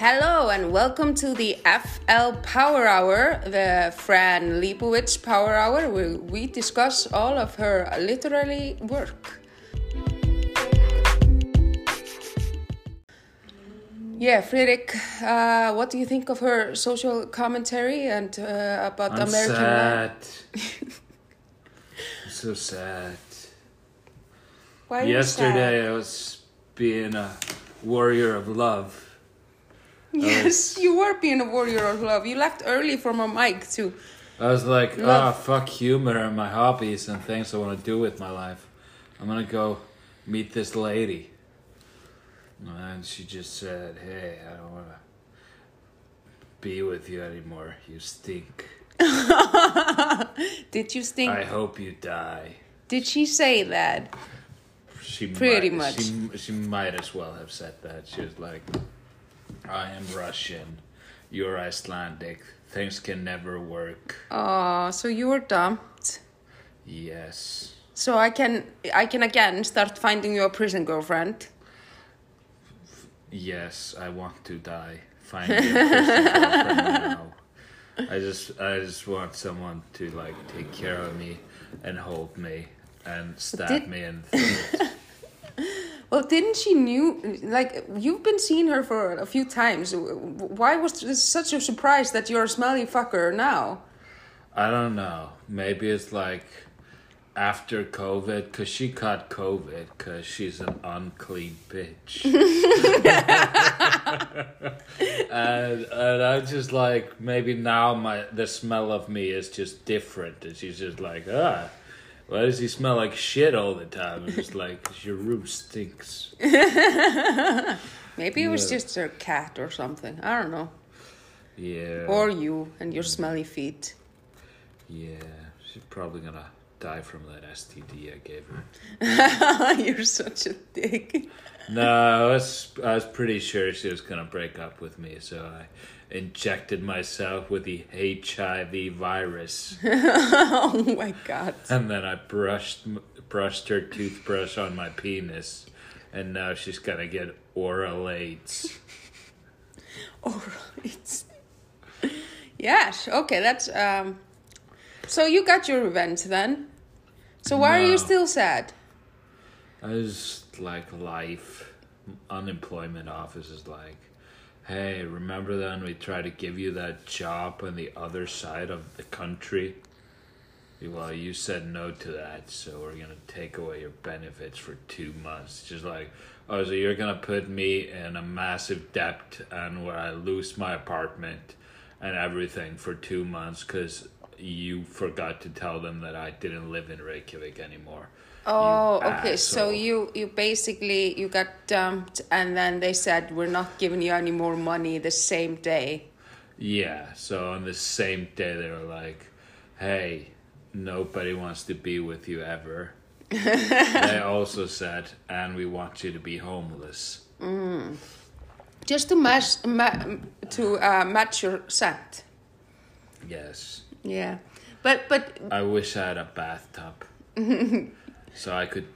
Hello and welcome to the FL Power Hour, the Fran Lebowitz Power Hour, where we discuss all of her literary work. Yeah, Friðrik, uh, what do you think of her social commentary and uh, about I'm American sad. I'm so sad. Why are you Yesterday I was being a warrior of love. Yes, you were being a warrior of love. You left early from a mic too. I was like, ah, Love. fuck humor and my hobbies and things I want to do with my life. I'm gonna go meet this lady. And she just said, hey, I don't wanna be with you anymore. You stink. Did you stink? I hope you die. Did she say that? She Pretty might, much. She, she might as well have said that. She was like, I am Russian. You're Icelandic. Things can never work. Oh, so you were dumped. Yes. So I can I can again start finding you a prison girlfriend. Yes, I want to die. Find me a Christian girlfriend now. I just I just want someone to like take care of me and hold me and stab did- me in the throat. Well, didn't she knew like you've been seeing her for a few times? Why was this such a surprise that you're a smelly fucker now? I don't know. Maybe it's like after COVID, because she caught COVID, because she's an unclean bitch. and, and I'm just like, maybe now my the smell of me is just different. And she's just like, ah, why does he smell like shit all the time? I'm just your room stinks. Maybe it was just a cat or something. I don't know. Yeah. Or you and your smelly feet. yeah. She's probably gonna die from that STD I gave her. you're such a dick. No, I was I was pretty sure she was gonna break up with me, so I injected myself with the HIV virus, oh my god. and then I brushed brushed her toothbrush on my penis, and now she's gonna get oral AIDS. Alright. Yes, okay, that's um so you got your revenge then. So why are you still sad? I was like life, unemployment office is like, hey, remember then we tried to give you that job on the other side of the country? Well, you said no to that, so we're gonna take away your benefits for two months. Just like, oh, so you're gonna put me in a massive debt and where I lose my apartment and everything for two months because you forgot to tell them that I didn't live in Reykjavik anymore. Oh, okay. So you you basically you got dumped and then they said we're not giving you any more money the same day. Yeah, so on the same day they were like, "Hey, nobody wants to be with you ever." they also said, "And we want you to be homeless." Just to match ma- to uh, match your scent. Yes, Yeah. But but I wish I had a bathtub so I could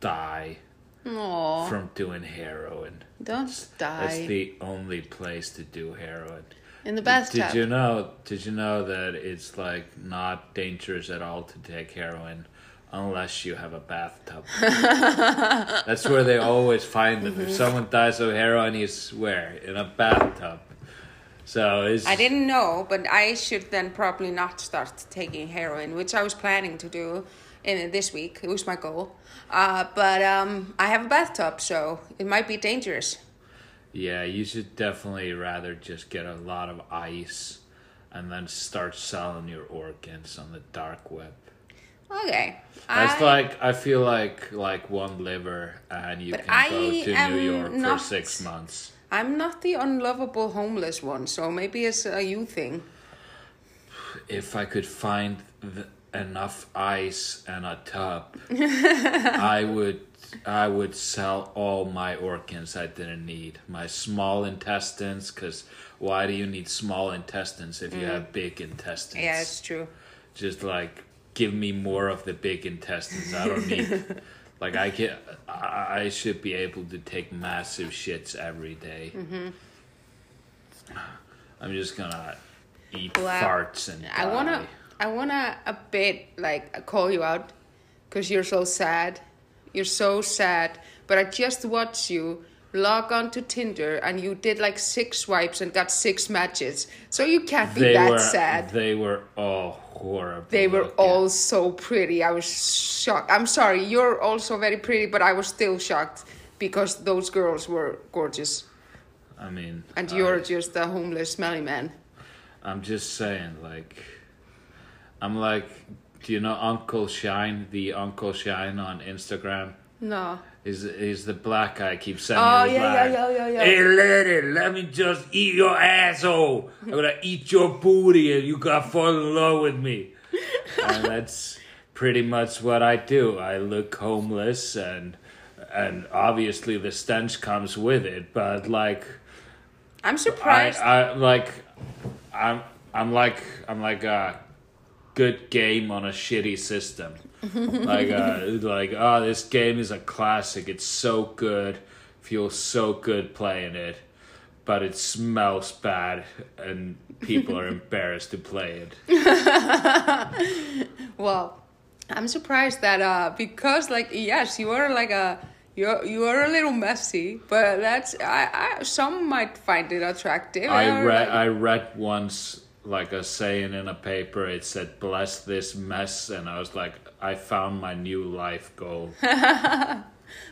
die oh, from doing heroin. don't That's die the only place to do heroin. in the bathtub. Did you know? Did you know that it's like not dangerous at all to take heroin unless you have a bathtub? That's where they always find them. Mm-hmm. If someone dies of heroin, he's where in a bathtub. So it's I didn't know, but I should then probably not start taking heroin, which I was planning to do in this week. It was my goal. Uh, but um, I have a bathtub, so it might be dangerous. yeah. You should definitely rather just get a lot of ice and then start selling your organs on the dark web. Okay. It's I- like I feel like like one liver, and you can go to New York not- for six months. I'm not the unlovable homeless one, so maybe it's a you thing. if I could find th- enough ice and a tub, I would I would sell all my organs I didn't need. My small intestines, because why do you need small intestines if you mm. have big intestines? Yeah, it's true. Just like give me more of the big intestines. I don't need. like I can, I I should be able to take massive shits every day. Mm-hmm. I'm just gonna eat Well, farts and I wanna, die. I wanna a bit like call you out, cause you're so sad. You're so sad. But I just watched you log on to Tinder and you did like six swipes and got six matches. So you can't be They that were sad. they were all horrible. They were looking. all so pretty. I was shocked. I'm sorry, you're also very pretty, but I was still shocked because those girls were gorgeous. I mean, And you're just a homeless smelly man. I'm just saying, like, I'm like, do you know Uncle Shine, the Uncle Shine on Instagram? No. Is is the black guy keeps sending Oh, me yeah, reply, yeah, yeah, yeah, yeah. Hey lady, let me just eat your asshole. I'm gonna eat your booty and you gotta fall in love with me. and that's pretty much what I do. I look homeless and and obviously the stench comes with it, but like I'm I, surprised. I like I'm I'm like I'm like a good game on a shitty system. like uh like oh this game is a classic. It's so good. Feels so good playing it. But it smells bad and people are embarrassed to play it. Well, I'm surprised that uh because like yes, you are like a you're you are a little messy, but that's I, I some might find it attractive. I read I read once like a saying in a paper it said bless this mess and I was like I found my new life goal.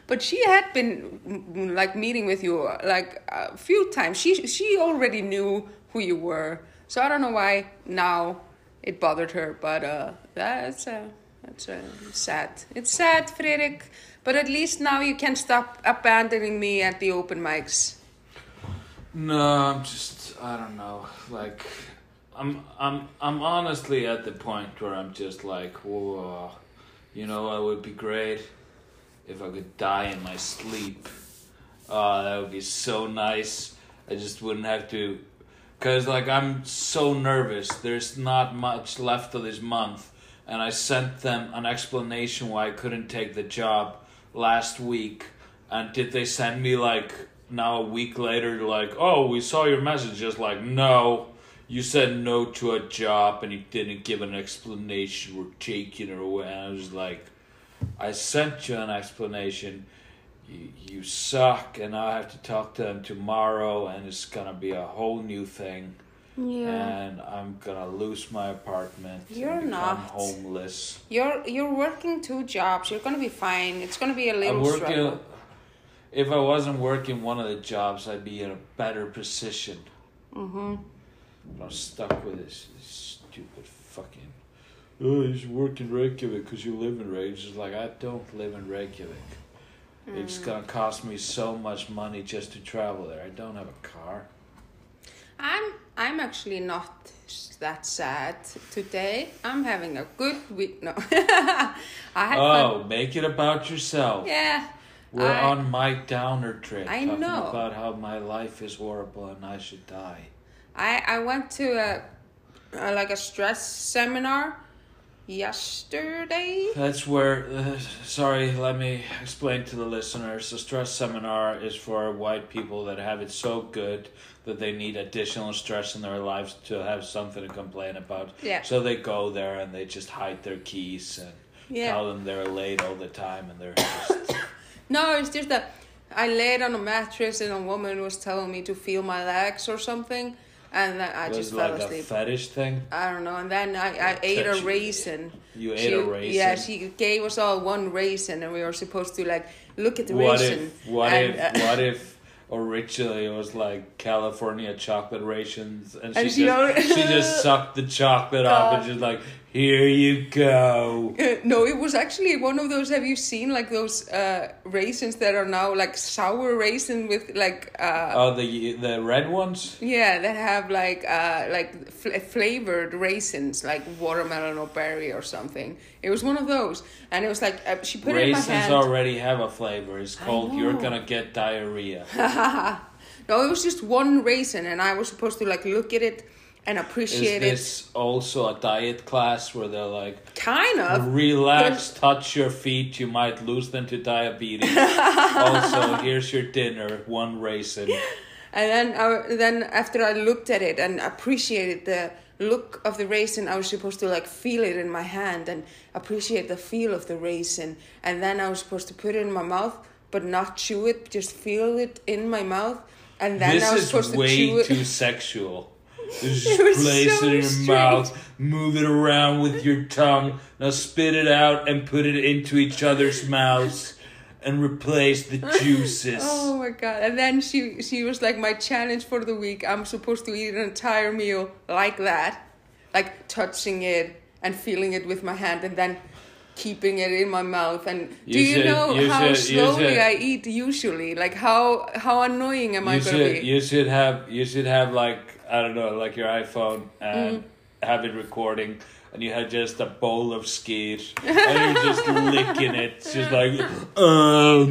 but she had been mm, like meeting with you like a few times. She she already knew who you were, so I don't know why now it bothered her. But uh, that's uh, that's uh, sad. It's sad, Friðrik. But at least now you can stop abandoning me at the open mics. No, I'm just I don't know. Like I'm I'm I'm honestly at the point where I'm just like, whoa, you know, it would be great if I could die in my sleep. Oh, that would be so nice. I just wouldn't have to cuz like I'm so nervous. There's not much left of this month and I sent them an explanation why I couldn't take the job last week. And did they send me like now a week later like, "Oh, we saw your message." Just like, "No, you said no to a job and you didn't give an explanation. We're taking it away." And I was like, "I sent you an explanation. You, you suck, and I have to talk to them tomorrow, and it's gonna be a whole new thing." and I'm gonna lose my apartment. You're not. homeless. You're you're working two jobs. You're gonna be fine. It's gonna be a I'm little working. struggle. If I wasn't working one of the jobs, I'd be in a better position. Mm-hmm. I'm stuck with this, this stupid fucking. Oh, you should work in Reykjavik because you live in Reykjavik. It's like I don't live in Reykjavik. It's Mm. gonna cost me so much money just to travel there. I don't have a car. I'm I'm actually not that sad today. I'm having a good week. No, I had Oh, fun. make it about yourself. Yeah, We're I- on my downer trip. I talking know. about how my life is horrible and I should die. I I went to a, a like a stress seminar yesterday. That's where, uh, sorry, let me explain to the listeners. The stress seminar is for white people that have it so good that they need additional stress in their lives to have something to complain about. Yeah. So they go there and they just hide their keys and Yeah. tell them they're late all the time and they're just. No, it's just that I laid on a mattress and a woman was telling me to feel my legs or something, and then I was just it fell like a asleep. feddish thing? I don't know. And then I, I ate a raisin. You She- ate a raisin? Yeah, she gave us all one raisin, and we were supposed to like look at the What raisin. if, what and, if, uh, what if originally it was like California chocolate raisins and she, And she just, al- she just sucked the chocolate off and just like, here you go. Uh, no, it was actually one of those. Have you seen like those uh, raisins that are now like sour raisin with like uh, Oh, the the red ones. yeah that have like uh, like fl- flavored raisins like watermelon or berry or something. It was one of those, and it was like uh, she put it in my Raisins hand. already have a flavor. It's called "You're gonna get diarrhea." no, it was just one raisin, and I was supposed to like look at it and Is appreciate this also a diet class where they're like. Kind of. relax, touch your feet, you might lose them to diabetes. also, here's your dinner, one raisin. And then I, then after I looked at it and appreciated the look of the raisin, I was supposed to like feel it in my hand and appreciate the feel of the raisin. And then I was supposed to put it in my mouth, but not chew it, just feel it in my mouth. And then this I was is supposed to way chew it. too sexual. Just place so it in your strange. mouth, move it around with your tongue, now spit it out and put it into each other's mouths and replace the juices. Oh my god! And then she she was like, my challenge for the week. I'm supposed to eat an entire meal like that, like touching it and feeling it with my hand, and then keeping it in my mouth. And do You you, should- know you how should- slowly should- I eat usually? Like how how annoying am I you gonna should be? you should have you should have like I don't know like your iPhone and Mm. have it recording and you had just a bowl of skeet and you're just licking it just like uh.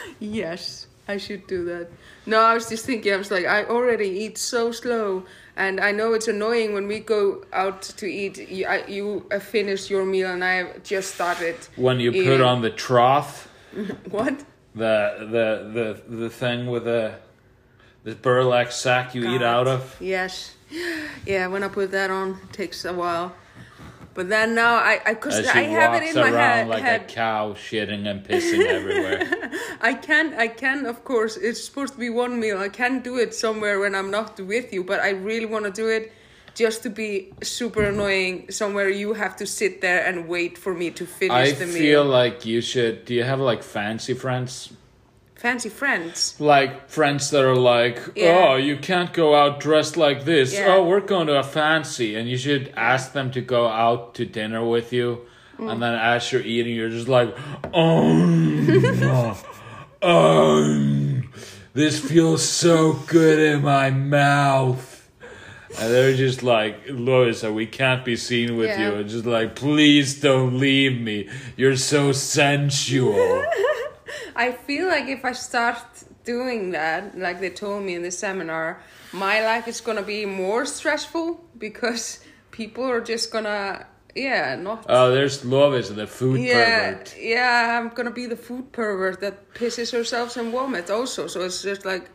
Yes, I should do that. No, I was just thinking, I was like, I already eat so slow, and I know it's annoying when we go out to eat. You, I, you finish your meal, and I just started. when you put on the trough What? the the the the thing with the the burlap sack you eat out of Yes. Yeah, when I put that on, it takes a while. But then now I, I cause as I have it in my around head. like head. a cow shitting and pissing everywhere I can, I can, of course. It's supposed to be one meal. I can do it somewhere when I'm not with you, but I really want to do it just to be super annoying. Somewhere you have to sit there and wait for me to finish I the meal. I feel like you should do you have like fancy friends Fancy friends. like friends that are like, Yeah. oh, you can't go out dressed like this. Yeah. Oh, we're going to a fancy, and you should ask them to go out to dinner with you. Mm. And then as you're eating, you're just like, oh, um, this feels so good in my mouth. And they're just like, Lovísa, we can't be seen with Yeah. you. And just like, please don't leave me. You're so sensual. I feel like if I start doing that, like they told me in the seminar, my life is gonna be more stressful because people are just gonna, yeah, not. Oh, there's Lovis, and the food yeah, pervert. yeah, I'm gonna be the food pervert that pisses herself and vomits also. So it's just like,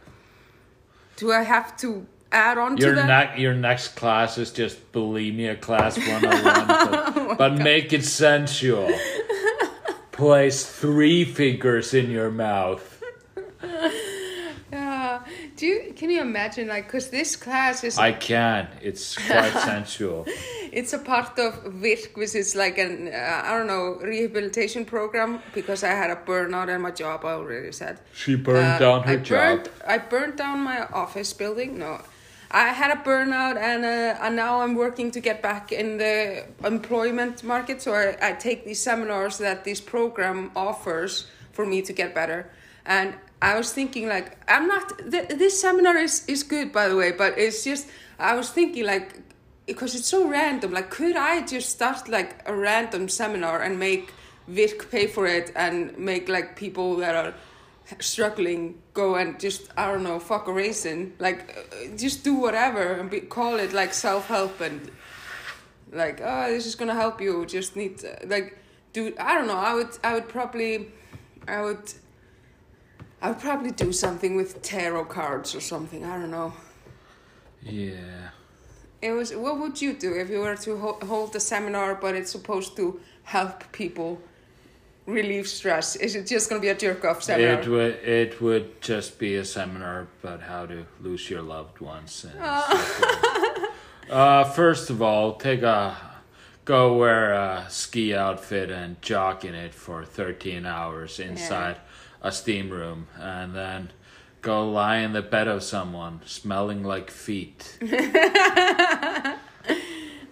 do I have to add on Your to that? ne- your next class is just bulimia class 101, but, oh but make it sensual. Place three fingers in your mouth. yeah. Do you can you imagine like because this class is I can. It's quite sensual. It's a part of VIRK, which is like an, uh, I don't know, rehabilitation program because I had a burnout at my job, I already said. She burned Uh, down her I job. Burned, I burned down my office building. No, I had a burnout and, uh, and now I'm working to get back in the employment market. So I, I take these seminars that this program offers for me to get better. And I was thinking like, I'm not, th- this seminar is, is good by the way, but it's just, I was thinking like, because it's so random, like could I just start like a random seminar and make Virk pay for it and make like people that are struggling go and just I don't know fuck a raisin like uh, just do whatever and be, call it like self help and like oh this is gonna help you. Just need to, like do I don't know. I would I would probably I would I would probably do something with tarot cards or something. I don't know. Yeah. it was what would you do if you were to ho- hold a seminar but it's supposed to help people relieve stress is it just gonna be a jerk off seminar It would it would just be a seminar about how to lose your loved ones. And Oh. uh, first of all, take a go wear a ski outfit and jog in it for thirteen hours inside a steam room, and then go lie in the bed of someone smelling like feet.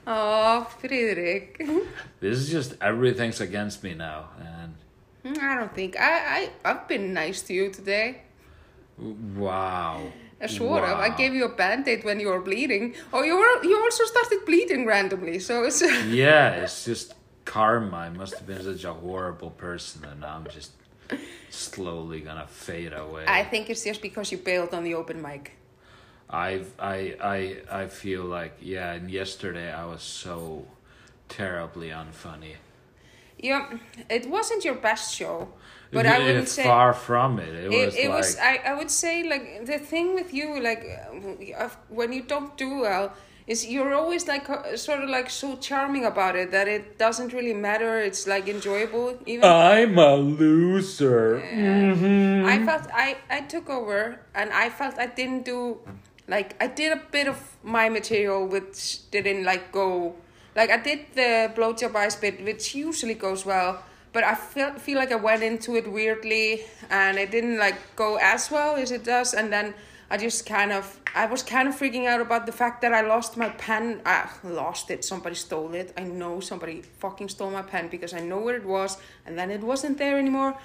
Oh, Friðrik. this is just everything's against me now, and mm, I don't think I I I've been nice to you today. wow. Sort of. I gave you a band-aid when you were bleeding. Oh, you were you also started bleeding randomly. So it's Yeah, it's just karma. I must have been such a horrible person, and now I'm just slowly gonna fade away. I think it's just because you bailed on the open mic. I've, I, I, I feel like yeah. And yesterday I was so terribly unfunny. yeah, it wasn't your best show, but I wouldn't it's say far from it. It, it, was it like was I, I would say like the thing with you like uh, when you don't do well is you're always like uh, sort of like so charming about it that it doesn't really matter it's like enjoyable even I'm a loser. Mm-hmm. I felt I I took over and I felt I didn't do like I did a bit of my material which didn't like go like I did the blowjob ice bit which usually goes well but I feel feel like I went into it weirdly and it didn't like go as well as it does and then I just kind of I was kind of freaking out about the fact that I lost my pen. I lost it. Somebody stole it. I know somebody fucking stole my pen because I know where it was and then it wasn't there anymore.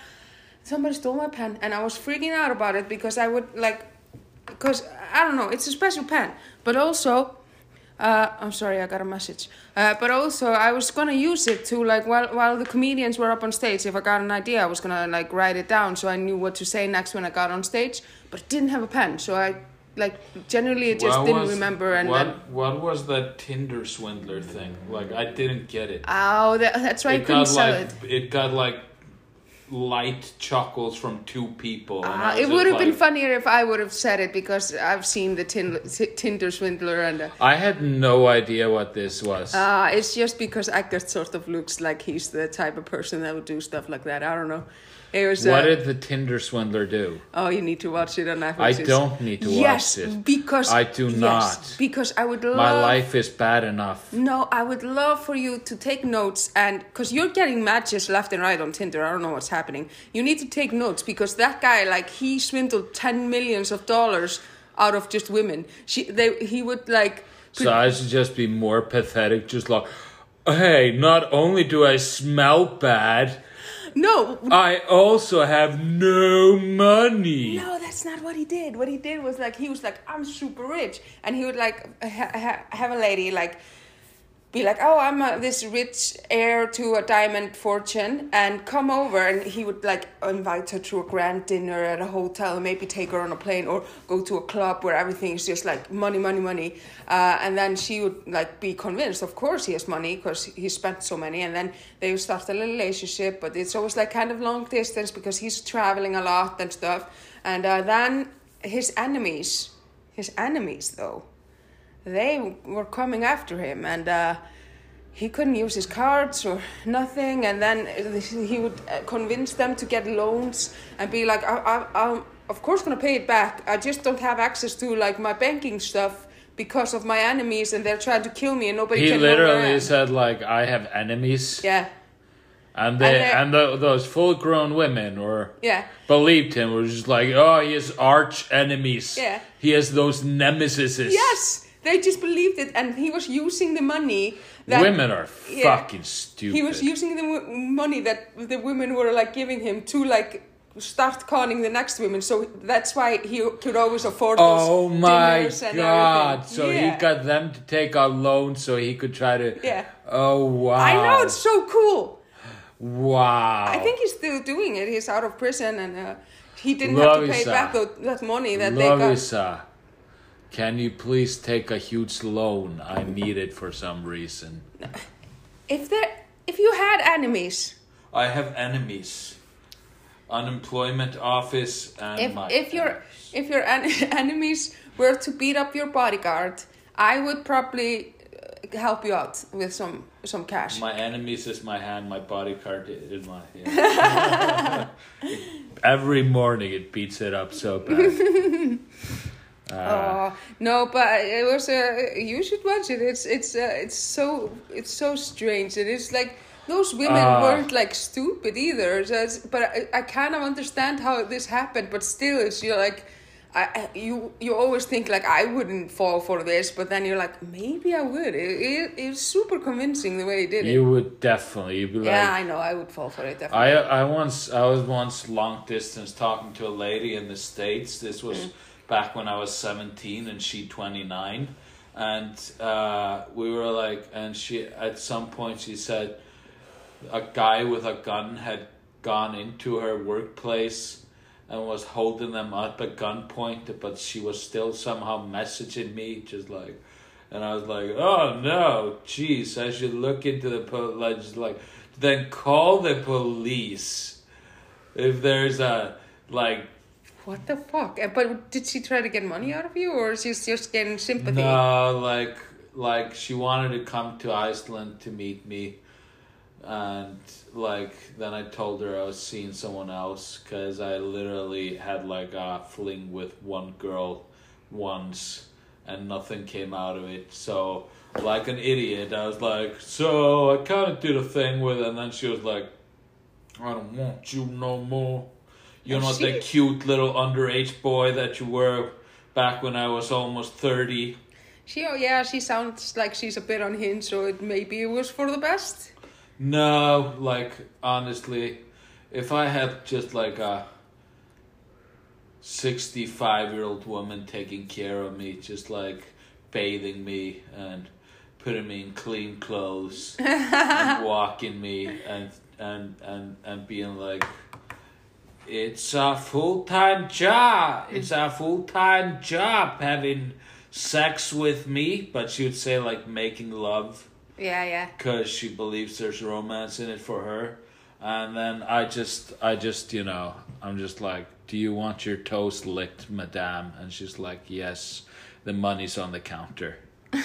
Somebody stole my pen and I was freaking out about it because I would like because I don't know, it's a special pen. But also uh, I'm sorry, I got a message. Uh, but also, I was gonna use it to like while while the comedians were up on stage. If I got an idea, I was gonna like write it down so I knew what to say next when I got on stage. But I didn't have a pen, so I like generally it just What didn't was- remember. And what then what was that Tinder swindler thing? Like I didn't get it. oh, that, that's why I couldn't got sell like it. it got like light chuckles from two people. Uh, it would have been funnier if I would have said it because I've seen the tin- Tinder swindler and uh, I had no idea what this was. Uh, it's just because Eggert sort of looks like he's the type of person that would do stuff like that. I don't know. It was. what uh, did the Tinder swindler do? Oh, you need to watch it on Netflix. I don't need to yes, watch it. because I do yes, not. Because I would love. My life is bad enough. No, I would love for you to take notes and because you're getting matches left and right on Tinder. I don't know what's happening. You need to take notes because that guy, like, he swindled ten millions of dollars out of just women. She, they, he would like. So I should just be more pathetic, just like, hey, not only do I smell bad, no, I also have no money. No, that's not what he did. What he did was like he was like I'm super rich, and he would like ha- ha- have a lady like be like, oh, I'm a, this rich heir to a diamond fortune, and come over, and he would like invite her to a grand dinner at a hotel, maybe take her on a plane or go to a club where everything is just like money, money, money, uh, and then she would like be convinced, of course he has money because he spent so many, and then they would start a little relationship, but it's always like kind of long distance because he's traveling a lot and stuff, and uh, then his enemies, his enemies though they were coming after him and uh, he couldn't use his cards or nothing and then he would uh, convince them to get loans and be like I, I, i'm of course going to pay it back i just don't have access to like my banking stuff because of my enemies and they're trying to kill me and nobody He can know where I literally am." said like, I have enemies, yeah and they And and, the, those full-grown women or yeah believed him were just like, oh, he has arch enemies. Yeah. he has those nemesis. yes they just believed it and he was using the money that Women are Yeah. fucking stupid. he was using the w- money that the women were like giving him to like start conning the next women so that's why he could always afford those Oh my dinners and god! everything. So yeah. he got them to take out loans so he could try to. Yeah. Oh wow! i know it's so cool wow. i think he's still doing it he's out of prison and uh, he didn't Love have to pay back that money that they got Lovísa, can you please take a huge loan? I need it for some reason. if there if you had enemies I have enemies. Unemployment office and if my if your if your en- enemies were to beat up your bodyguard i would probably uh, help you out with some some cash My enemies is my hand, my bodyguard is my. Yeah. Every morning it beats it up so bad. Uh, Oh no, but it was uh, you should watch it. It's it's uh, it's so it's so strange. It is like those women Ah. weren't like stupid either. So but I, I kind of understand how this happened. But still, it's you're like. I, I- you you always think like I wouldn't fall for this, but then you're like maybe I would. It, it, it's super convincing the way he did it. you would definitely. You'd be like, yeah, I know. I would fall for it definitely. I I once I was once long distance talking to a lady in the states. This was Mm. Back when I was seventeen and she twenty nine, and uh, we were like, and she at some point she said, a guy with a gun had gone into her workplace and was holding them up at gunpoint, but she was still somehow messaging me, just like. And I was like, "Oh no, jeez! I should look into the po- like, just like then call the police. If there's a like What the fuck? But did she try to get money out of you, or is she just getting sympathy? no, like like she wanted to come to Iceland to meet me, and like then I told her I was seeing someone else because I literally had like a fling with one girl once, and nothing came out of it. So like an idiot, I was like, so I kind of did a thing with, it, and then she was like, I don't want you no more. You're Oh, not the cute little underage boy that you were back when I was almost thirty. She, oh yeah, she sounds like she's a bit unhinged, so it maybe it was for the best. No, like honestly, if I had just like a sixty-five-year-old woman taking care of me, just like bathing me and putting me in clean clothes and walking me and and and and being like, it's a full-time job. It's a full-time job having sex with me, but she would say like making love Yeah, yeah. because she believes there's romance in it for her. And then I just, I just, you know, I'm just like, do you want your toast licked, madame? And she's like, yes, the money's on the counter.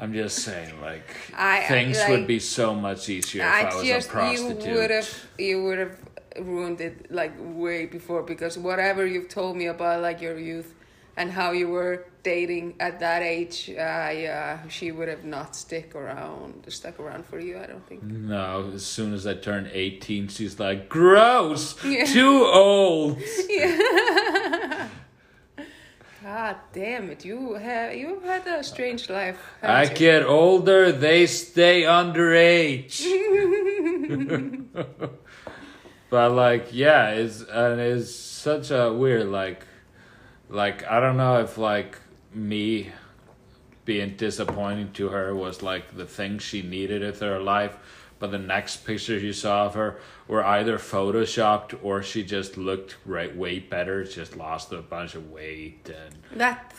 I'm just saying, like, I- things like- would be so much easier if I, I was just a prostitute. you would have you would have ruined it like way before because whatever you've told me about like your youth and how you were dating at that age, uh, yeah, she would have not stick around stuck around for you. I don't think. No, as soon as I turned 18, she's like, gross, Yeah. too old. God damn it! You have you've had a strange life. I you? get older, they stay underage. but like, yeah, it's and it's such a weird like, like I don't know if like me being disappointing to her was like the thing she needed in her life. But the next pictures you saw of her were either photoshopped or she just looked right way better, just lost a bunch of weight and that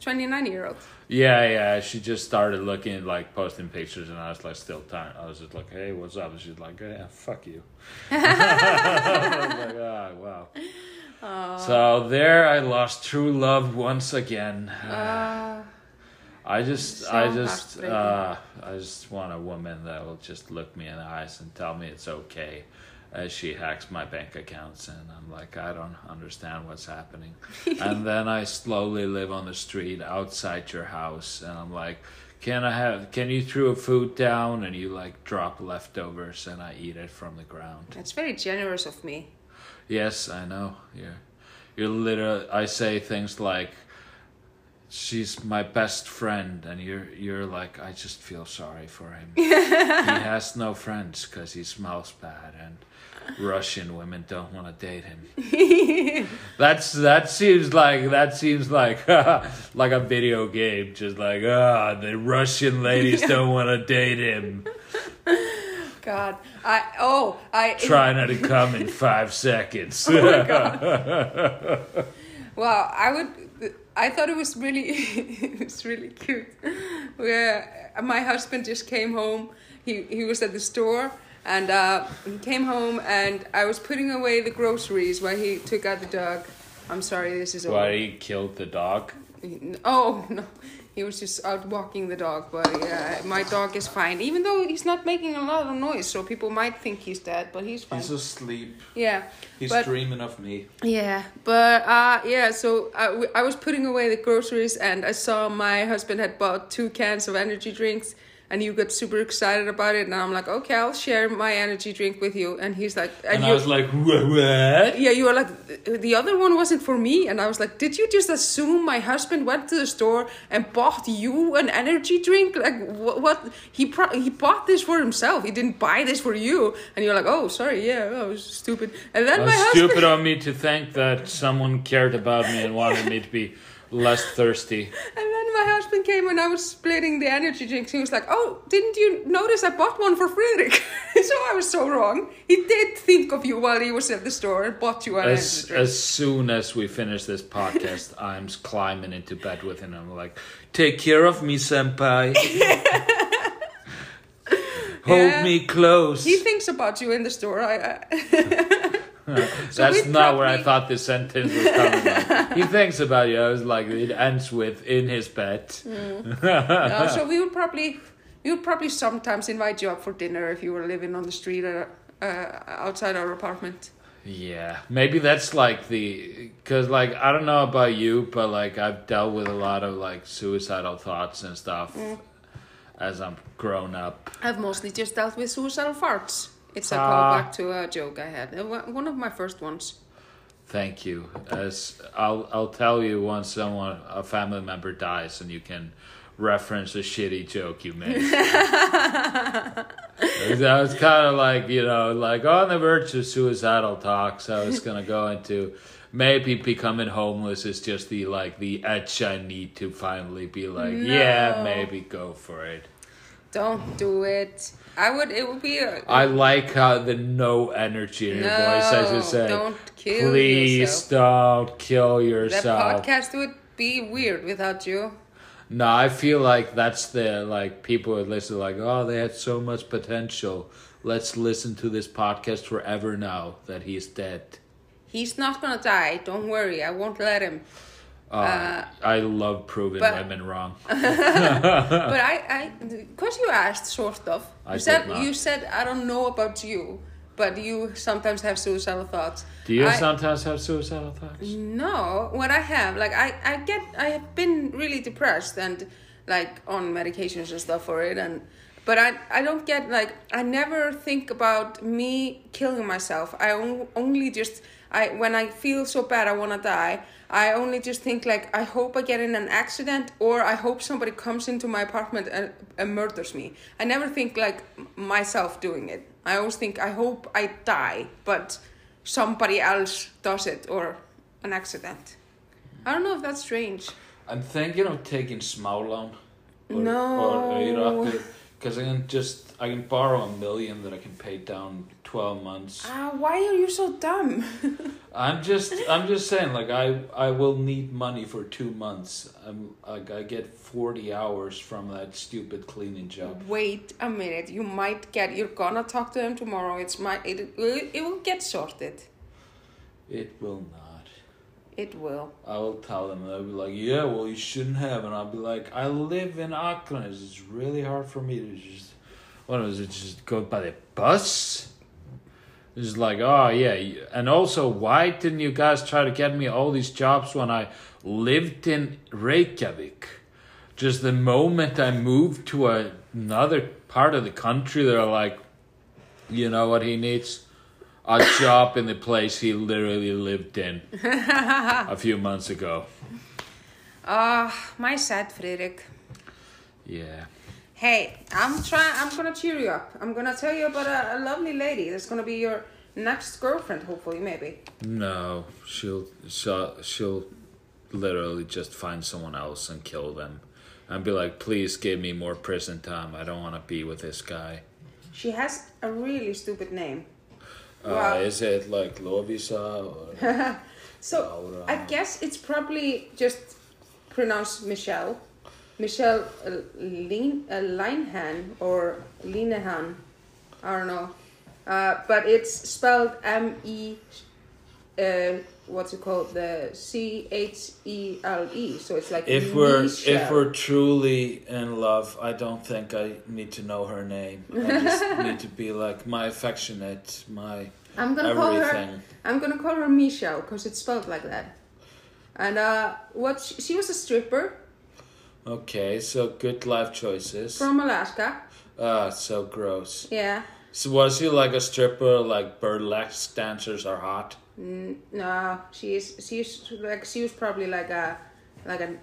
twenty nine year old. Yeah, yeah. She just started looking like posting pictures, and I was like, still time. I was just like, hey, what's up? And she's like, yeah, fuck you. I was like, ah, wow. So there, I lost true love once again. Uh, I just, So I just, uh, I just want a woman that will just look me in the eyes and tell me it's okay. As she hacks my bank accounts, and I'm like, I don't understand what's happening. and then I slowly live on the street outside your house, and I'm like, can I have? Can you throw a food down? And you like drop leftovers, and I eat it from the ground. that's very generous of me. Yes, I know. You're, you're literally. I say things like, "She's my best friend," and you're you're like, I just feel sorry for him. he has no friends because he smells bad, and Russian women don't want to date him. That's that seems like that seems like like a video game. Just like ah, the Russian ladies don't want to date him. God, I oh I Try not to come in five seconds. oh God. Well, I would. I thought it was really, it was really cute. Where my husband just came home. He he was at the store and uh, he came home and I was putting away the groceries while he took out the dog. I'm sorry, this is all. Why he killed the dog? Oh no, he was just out walking the dog. But yeah, my dog is fine, even though he's not making a lot of noise. So people might think he's dead, but he's fine. He's asleep. yeah. He's But- dreaming of me. Yeah, but uh, yeah. So I, I was putting away the groceries, and I saw my husband had bought two cans of energy drinks, and you got super excited about it. And I'm like, okay, I'll share my energy drink with you. And he's like, and, And you, I was like, what? yeah, you were like, the other one wasn't for me. And I was like, did you just assume my husband went to the store and bought you an energy drink? Like, what? what? He pro- he bought this for himself. He didn't buy this for you. And you're like, oh, sorry, yeah, that was stupid. And then It my was husband. stupid on me to think that someone cared about me and wanted me to be less thirsty. And then my husband came and I was splitting the energy drinks. He was like, "Oh, didn't you notice I bought one for Friðrik?" so I was so wrong. He did think of you while he was at the store and bought you an As energy drink. as soon as we finish this podcast, I'm climbing into bed with him. I'm like, "Take care of me, senpai." Hold Yeah. me close. He thinks about you in the store. I, I So That's not where I thought this sentence was coming from. he thinks about you. I was like, it ends with in his bed. No, so we would probably we would probably sometimes invite you up for dinner if you were living on the street or uh, outside our apartment. Yeah, maybe that's like the because like I don't know about you, but like I've dealt with a lot of like suicidal thoughts and stuff Mm. as I'm grown up. I've mostly just dealt with suicidal farts. It's a Ah. callback to a joke I had. Uh, one- of my first ones. Thank you. As I'll I'll tell you once someone a family member dies and you can reference a shitty joke you made. I was kind of like you know like on the verge of suicidal talks. I was gonna go into maybe becoming homeless is just the like the edge I need to finally be like yeah maybe go for it. Don't do it. I would. It would be. A, I like how the no energy in your voice as you No, say. don't kill Please yourself." don't kill the yourself. podcast would be weird without you. No, I feel like that's the like people would listen like, oh, they had so much potential. Let's listen to this podcast forever now that he's dead. He's not gonna die. Don't worry. I won't let him. Uh, I love proving but- women wrong. but I, I, because you asked, sort of. I You said, not. you said, I don't know about you, but you sometimes have suicidal thoughts. Do you I- sometimes have suicidal thoughts? No, what I have, like, I, I get, I have been really depressed and, like, on medications and stuff for it, and, but I, I don't get, like, I never think about me killing myself. I only just, I, when I feel so bad I want to die, I only just think, like, I hope I get in an accident or I hope somebody comes into my apartment and, and murders me. I never think, like, myself doing it. I always think, I hope I die, but somebody else does it or an accident. I don't know if that's strange. I'm thinking of taking small loan. No. because I can just I can borrow a million that I can pay down twelve months. Ah, why are you so dumb? I'm just I'm just saying like I I will need money for two months. I'm like I get forty hours from that stupid cleaning job. Wait a minute. You might get. You're gonna talk to him tomorrow. It's my. It will- it will get sorted. It will not. It will. I will tell them. They'll be like, "Yeah, well, you shouldn't have." And I'll be like, "I live in Auckland. It's really hard for me to just, what was it? Just go by the bus." It's like, oh yeah, and also, why didn't you guys try to get me all these jobs when I lived in Reykjavik? Just the moment I moved to a, another part of the country, they're like, you know what he needs? A job in the place he literally lived in a few months ago. Ah, my sad Friðrik. Yeah. Hey, I'm trying. I'm gonna cheer you up. I'm gonna tell you about a, a lovely lady that's gonna be your next girlfriend. Hopefully, maybe. No, she'll she'll she'll literally just find someone else and kill them, and be like, "Please give me more prison time. I don't want to be with this guy." She has a really stupid name. Uh, Wow. is it like Lovísa or So Laura. I guess it's probably just pronounced Michelle. Michelle uh, Lean, uh, Linehan or Linehan. I don't know. Uh, but it's spelled M E, uh, what's it called? The C H E L E. So it's like if we're Michelle. if we're truly in love, I don't think I need to know her name. I just need to be like my affectionate, my I'm gonna call her. I'm gonna call her Michelle because it's spelled like that. And uh, what she, she was a stripper Okay, so good life choices. from Alaska. Ah, so gross. Yeah. So was he like a stripper? Like burlesque dancers are hot. Mm, no, she is. She's like she was probably like a like a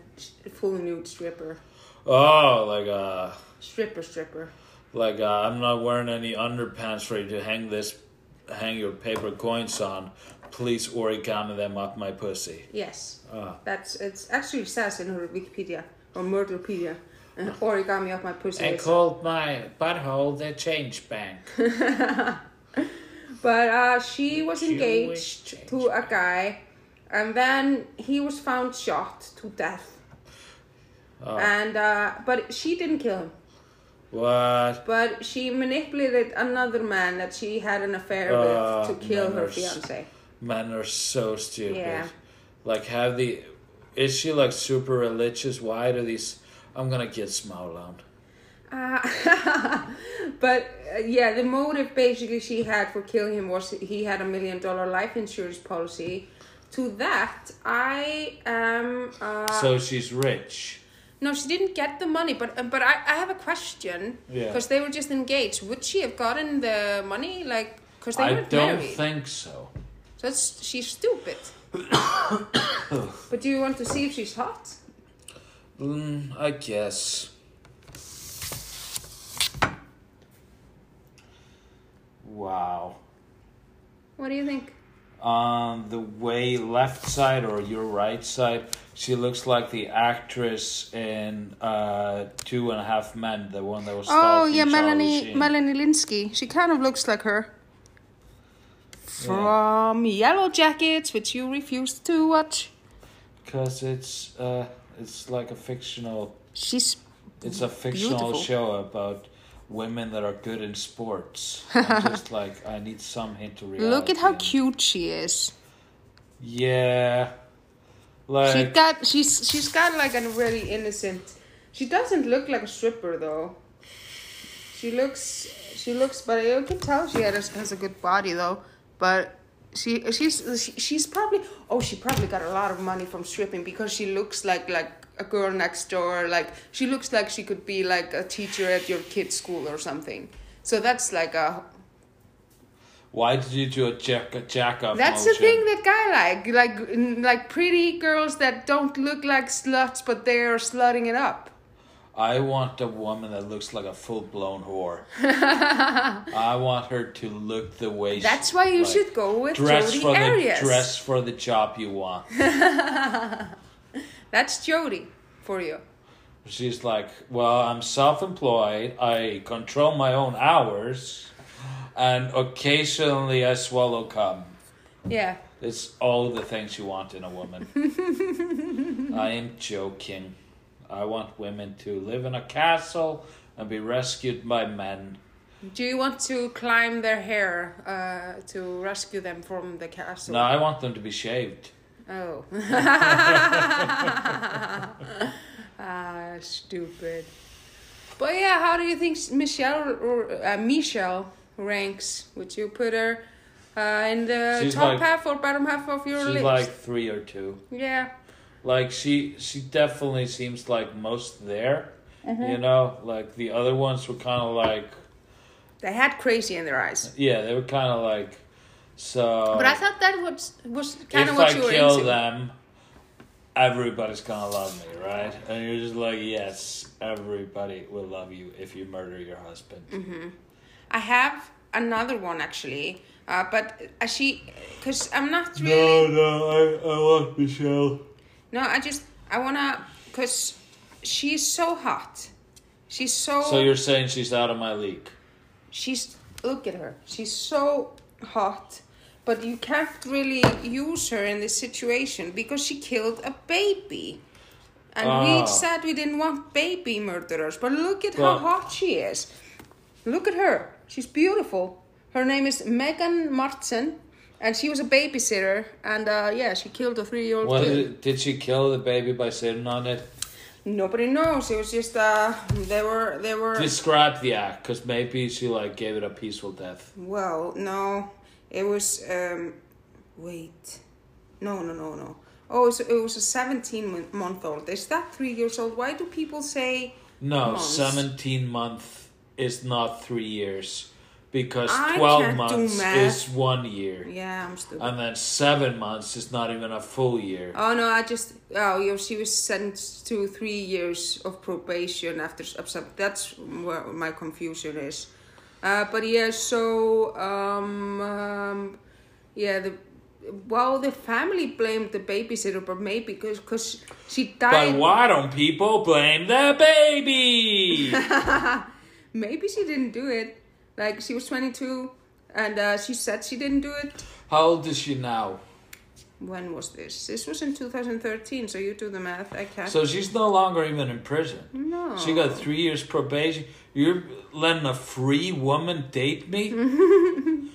full nude stripper, Oh, like a stripper, stripper. like uh, I'm not wearing any underpants for you to hang this, hang your paper coins on. Please origami them up my pussy. Yes, Ah, that's it's actually says in her Wikipedia or Murderpedia. Uh, origami up my pussy. I is- called my butthole the change bank. But uh, she was Jewish engaged to a guy, and then he was found shot to death. Oh. And uh, but she didn't kill him. What? But she manipulated another man that she had an affair with to kill her fiance. Men are so stupid. Yeah. Like, have the. Is she like super religious? Why do these. I'm gonna get Småland. Uh, but uh, yeah, the motive basically she had for killing him was he had a million dollar life insurance policy. To that, I am. Uh, So she's rich. no, she didn't get the money, but uh, but I, I have a question Yeah. because they were just engaged. Would she have gotten the money? Like, because they I weren't married. I don't think so. So that's she's stupid. But do you want to see if she's hot? Mm, I guess. Wow. What do you think? On the way left side or your right side, she looks like the actress in uh, Two and a Half Men, the one that was. Oh yeah, Melanie Sheen. Melanie Lynskey. She kind of looks like her. From Yellowjackets, which you refused to watch. Because it's uh, it's like a fictional. She's It's a fictional Beautiful. show about women that are good in sports. Just like I need some hint to reality. look at how cute she is. Yeah. She Like got she's she's got like a really innocent. She doesn't look like a stripper though. She looks she looks, but you can tell she has has a good body though. But she she's she, she's probably oh she probably got a lot of money from stripping because she looks like like a girl next door. Like she looks like she could be like a teacher at your kid's school or something. So that's like a why did you do a jack a jack off That's the thing that guy like, like, like pretty girls that don't look like sluts, but they're slutting it up. I want a woman that looks like a full blown whore. I want her to look the way That's she, why you like, should go with dress Jodi for Arias. the dress for the job you want. That's Jodi for you. She's like, well, I'm self-employed. I control my own hours, and occasionally I swallow cum. Yeah. It's all the things you want in a woman. I am joking. I want women to live in a castle and be rescued by men. Do you want to climb their hair uh, to rescue them from the castle? No, I want them to be shaved. Oh. ah, stupid. But yeah, how do you think Michelle or uh, Michelle ranks? Would you put her uh, in the She's top like- half or bottom half of your She's list? like three or two. yeah. Like she, she definitely seems like most there. Mm-hmm. You know, like the other ones were kind of like, They had crazy in their eyes. yeah, they were kind of like. So But I thought that was was kind of what I you were kill into. them, everybody's gonna love me, right? And you're just like, yes, everybody will love you if you murder your husband. Mm-hmm. I have another one actually, uh, but uh, she, because I'm not really. no, no, I, I want Michelle. No, I just I wanna, cause she's so hot. She's so. So you're saying she's out of my league? She's look at her. She's so hot, but you can't really use her in this situation because she killed a baby. And Oh. we ah. said we didn't want baby murderers, but look at Well- how hot she is. Look at her. She's beautiful. Her name is Megan Martsen, and she was a babysitter. And uh, yeah, she killed a three-year-old kid. Did she kill the baby by sitting on it? Nobody knows. It was just uh, they were they were. Describe the act, because maybe she like gave it a peaceful death. Well, no, it was. Um, wait, no, no, no, no. Oh, it was, it was a seventeen-month-old. Is that three years old? Why do people say? No, Months. seventeen month is not three years, because I twelve months is one year, Yeah, I'm stupid. and then seven months is not even a full year. oh no, I just. Oh, yeah, she was sentenced to three years of probation after. That's where my confusion is. Uh, but yeah, so um, um, yeah, the well, the family blamed the babysitter, but maybe because cause she died. But why don't people blame the baby? Maybe she didn't do it. Like she was 22 and uh, she said she didn't do it. How old is she now? when was this? This was in 2013, so you do the math. I can't. So she's no longer even in prison. no. She got three years probation. You're letting a free woman date me?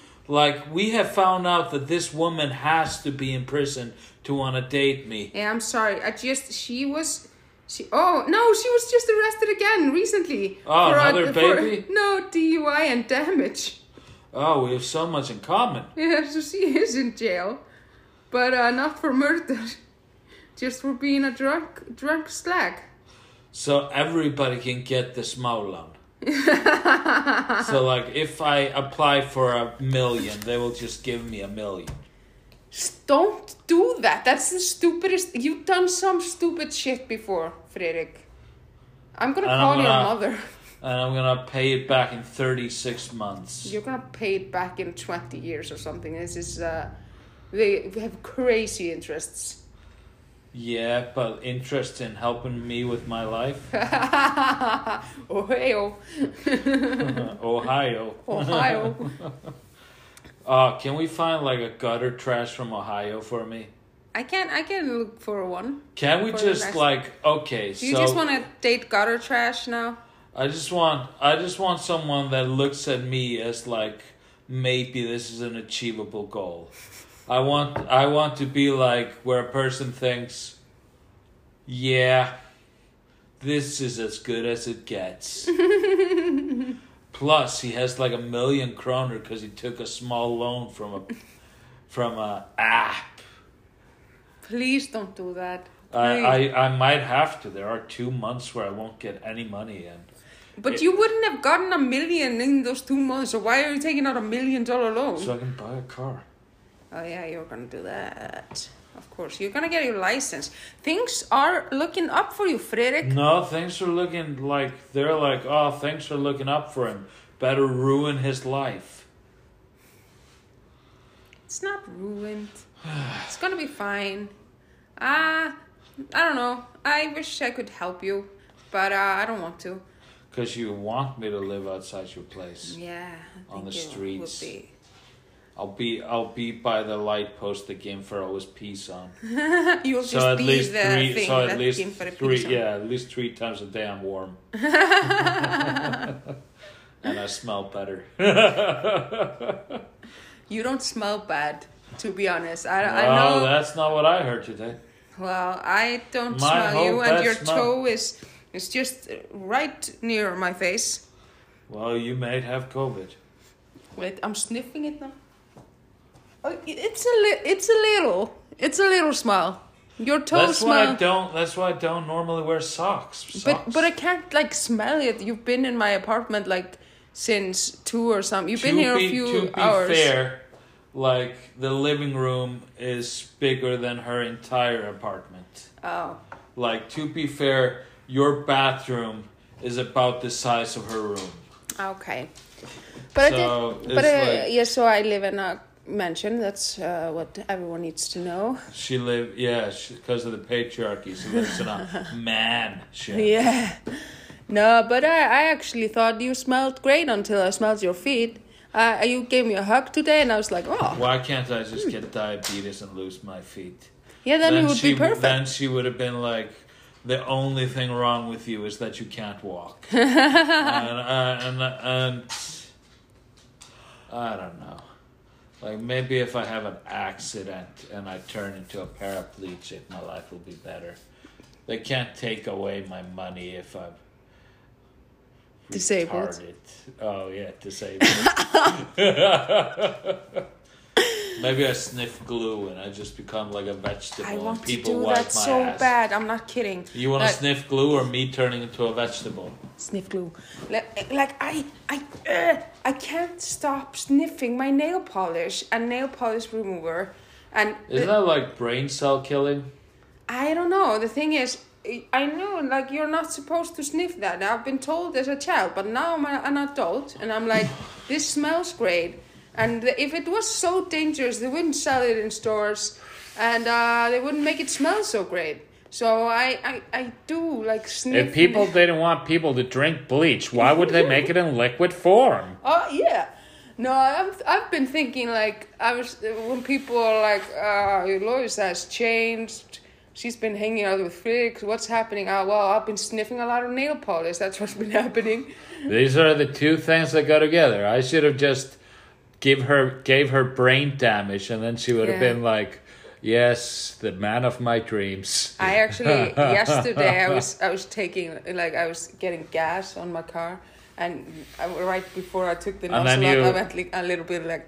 like, we have found out that this woman has to be in prison to want to date me. Yeah, I'm sorry. I just she was she oh no, she was just arrested again recently. Oh, for a- another for- baby? no DUI and damage. Oh, we have so much in common. Yeah, so she is in jail, but uh, not for murder, just for being a drunk drunk slag. So everybody can get the small loan. so, like, if I apply for a million, they will just give me a million. Just Don't do that. That's the stupidest. You've done some stupid shit before, Friðrik. I'm gonna And call I'm your gonna- mother. And I'm gonna pay it back in 36 months. You're gonna pay it back in 20 years or something. This is uh, they have crazy interests. Yeah, but interest in helping me with my life? Ohio, Ohio. Ohio. Uh, can we find like a gutter trash from Ohio for me? I can I can look for one. Can we just like okay, Do you so just want to date gutter trash now? I just want I just want someone that looks at me as like maybe this is an achievable goal. I want I want to be like where a person thinks, yeah, this is as good as it gets. Plus, he has like a million kroner because he took a small loan from a from a app. Please don't do that. I, I I might have to. There are two months where I won't get any money in. But you wouldn't have gotten a million in those two months, so why are you taking out a million dollar loan? So I can buy a car. Oh yeah, you're gonna do that. Of course, you're gonna get your license. Things are looking up for you, Friðrik. No, things are looking like they're like, oh, things are looking up for him. Better ruin his life. It's not ruined. It's gonna be fine. Ah, I don't know. I wish I could help you, but uh, I don't want to. Because you want me to live outside your place. Yeah, I On the streets. I'll be I'll be by the light post that Gimfer always pees on. You'll so just at be least the three thing so at least for three yeah, at least three times a day I'm warm. and I smell better. You don't smell bad, to be honest. I, I know. that's not what I heard today. Well, I don't My smell you, and your smell. toe is is just right near my face. Well, you may have COVID. Wait, I'm sniffing it now. Oh, it's a li- it's a little, it's a little smell. Your toe That's why I don't. That's why I don't normally wear socks. But Socks. but I can't like smell it. You've been in my apartment like since two or something. You've been To here a be- few to be fair, like the living room is bigger than her entire apartment. Oh, Like to be fair, your bathroom is about the size of her room. okay. But I did, but like- yeah. So I live in a mansion. That's uh, what everyone needs to know. She live yeah because of the patriarchy. She lives in a mansion. Yeah. No, but I, I actually thought you smelled great until I smelled your feet. Uh, you gave me a hug today, and I was like, oh, Why can't I just get diabetes and lose my feet? yeah, then, you would she be perfect. Then she would have been like, the only thing wrong with you is that you can't walk. and, uh, and and I don't know. Like maybe if I have an accident and I turn into a paraplegic, my life will be better. They can't take away my money if I'm Disabled. retarded. Oh yeah, disabled. Maybe I sniff glue and I just become like a vegetable I and want to people do that so ass. bad. I'm not kidding. You want to Like- sniff glue or me turning into a vegetable? Sniff glue. Like, like I, I, uh, I can't stop sniffing my nail polish and nail polish remover, and Isn't that like brain cell killing? I don't know. The thing is, I know like you're not supposed to sniff that. I've been told as a child, but now I'm an adult, and I'm like, this smells great. And if it was so dangerous, they wouldn't sell it in stores, and uh, they wouldn't make it smell so great. So I, I, I do like sniff. If people didn't want people to drink bleach, why would they make it in liquid form? Oh yeah. No, I've I've been thinking like I was when people are like, uh, Lois has changed. She's been hanging out with Felix. What's happening? Oh, well, I've been sniffing a lot of nail polish. That's what's been happening. These are the two things that go together. I should have just give her gave her brain damage, and then she would have Yeah. been like, "Yes, the man of my dreams." I actually yesterday I was I was taking like I was getting gas on my car, and I, right before I took the nozzle you- I went like, a little bit like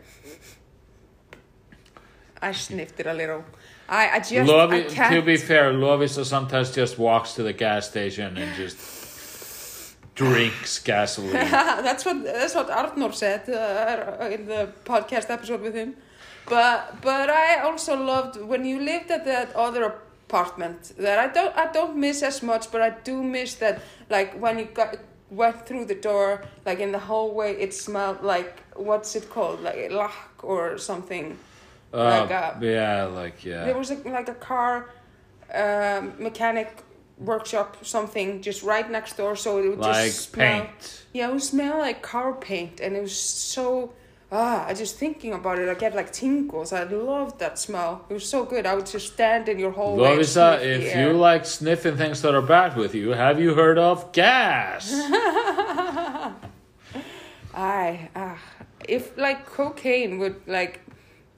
I sniffed it a little. I I just I Lovi, to be fair, Lovísa sometimes just walks to the gas station and just drinks gasoline. that's what that's what Arnor said uh, in the podcast episode with him. But but I also loved when you lived at that other apartment that I don't I don't miss as much, but I do miss that like when you got went through the door like in the hallway it smelled like what's it called like lac or something. Uh, Like, uh, yeah, like yeah There was a, like a car um, mechanic workshop something just right next door, so it would like just smell. paint. Yeah, it would smell like car paint, and it was so. Ah, I just thinking about it, I get like tingles. I loved that smell. It was so good. I would just stand in your hallway. Lovísa, if you like sniffing things that are bad with you, have you heard of gas? I ah, if like cocaine would like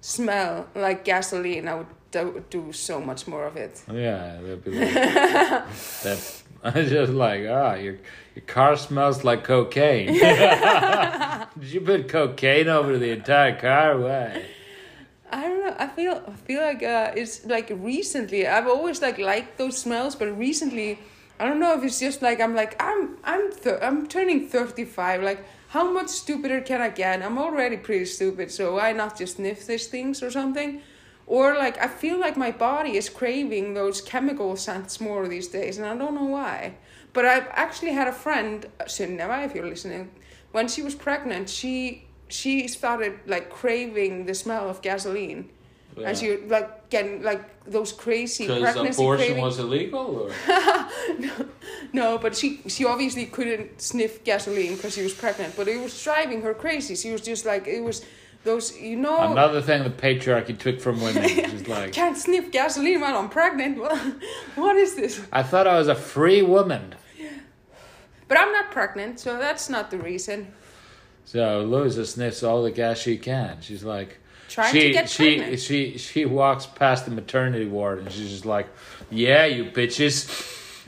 smell like gasoline, I would do, do so much more of it. yeah, they'd be like, that. I just like ah, your your car smells like cocaine. Did you put cocaine over the entire car? Why? I don't know. I feel I feel like uh, it's like recently. I've always like liked those smells, but recently, I don't know if it's just like I'm like I'm I'm th- I'm turning thirty five. Like how much stupider can I get? I'm already pretty stupid, so why not just sniff these things or something? Or like I feel like my body is craving those chemical scents more these days, and I don't know why. But I've actually had a friend, uh, Sunneva, if you're listening, when she was pregnant, she she started like craving the smell of gasoline. And she like getting like those crazy pregnancy was illegal, or No, but she she obviously couldn't sniff gasoline because she was pregnant. But it was driving her crazy. She was just like it was those you know another thing the patriarchy took from women. She's like, can't sniff gasoline while I'm pregnant. What what is this? I thought I was a free woman. But I'm not pregnant, so that's not the reason. So Lovísa sniffs all the gas she can. She's like, Trying she to get she pregnant. she she walks past the maternity ward and she's just like, "Yeah, you bitches,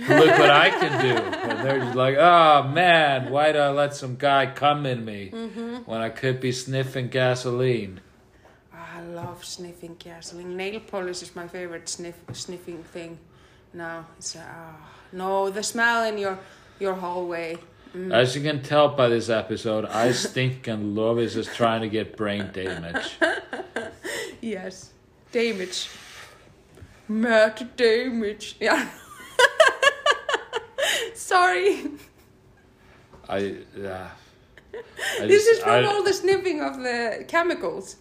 look what I can do." And they're just like, "Oh man, why did I let some guy come in me Mm-hmm. when I could be sniffing gasoline?" I love sniffing gasoline. Nail polish is my favorite sniff sniffing thing. No, it's uh, ah no the smell in your your hallway. Mm. As you can tell by this episode, I stink and love is just trying to get brain damage. Yes, damage. Mad damage. Yeah. Sorry. I yeah. I This just- is from I- all the sniffing of the chemicals.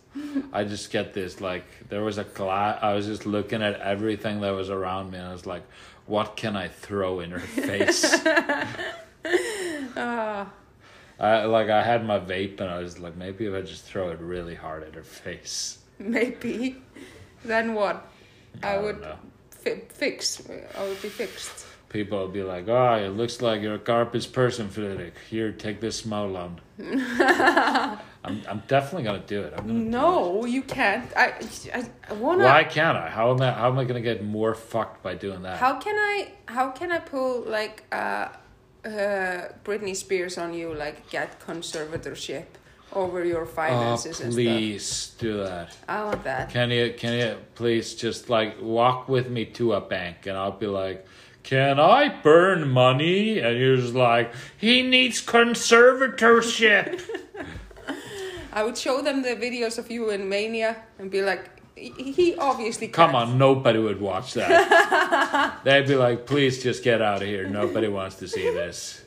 I just get this like there was a glass. I was just looking at everything that was around me, and I was like, "What can I throw in her face?" Ah, I like I had my vape, and I was like, maybe if I just throw it really hard at her face. maybe. Then what? I, don't would fi- fix. I would be fixed. People would be like, "Oh, it looks like you're a garbage person, Friðrik. Here, take this small on." I'm I'm definitely gonna do it. I'm gonna do it. No, you can't. I, I, I wanna. Why can't I? How am I? How am I gonna get more fucked by doing that? How can I? How can I pull like uh, uh, Britney Spears on you? Like get conservatorship over your Oh, finances and stuff. please do that. I want that. Can you can you please just like walk with me to a bank and I'll be like, Can I burn money? And you're just like, He needs conservatorship. I would show them the videos of you in Mania and be like, he, he obviously Come can't. on, nobody would watch that. They'd be like, Please just get out of here. Nobody wants to see this.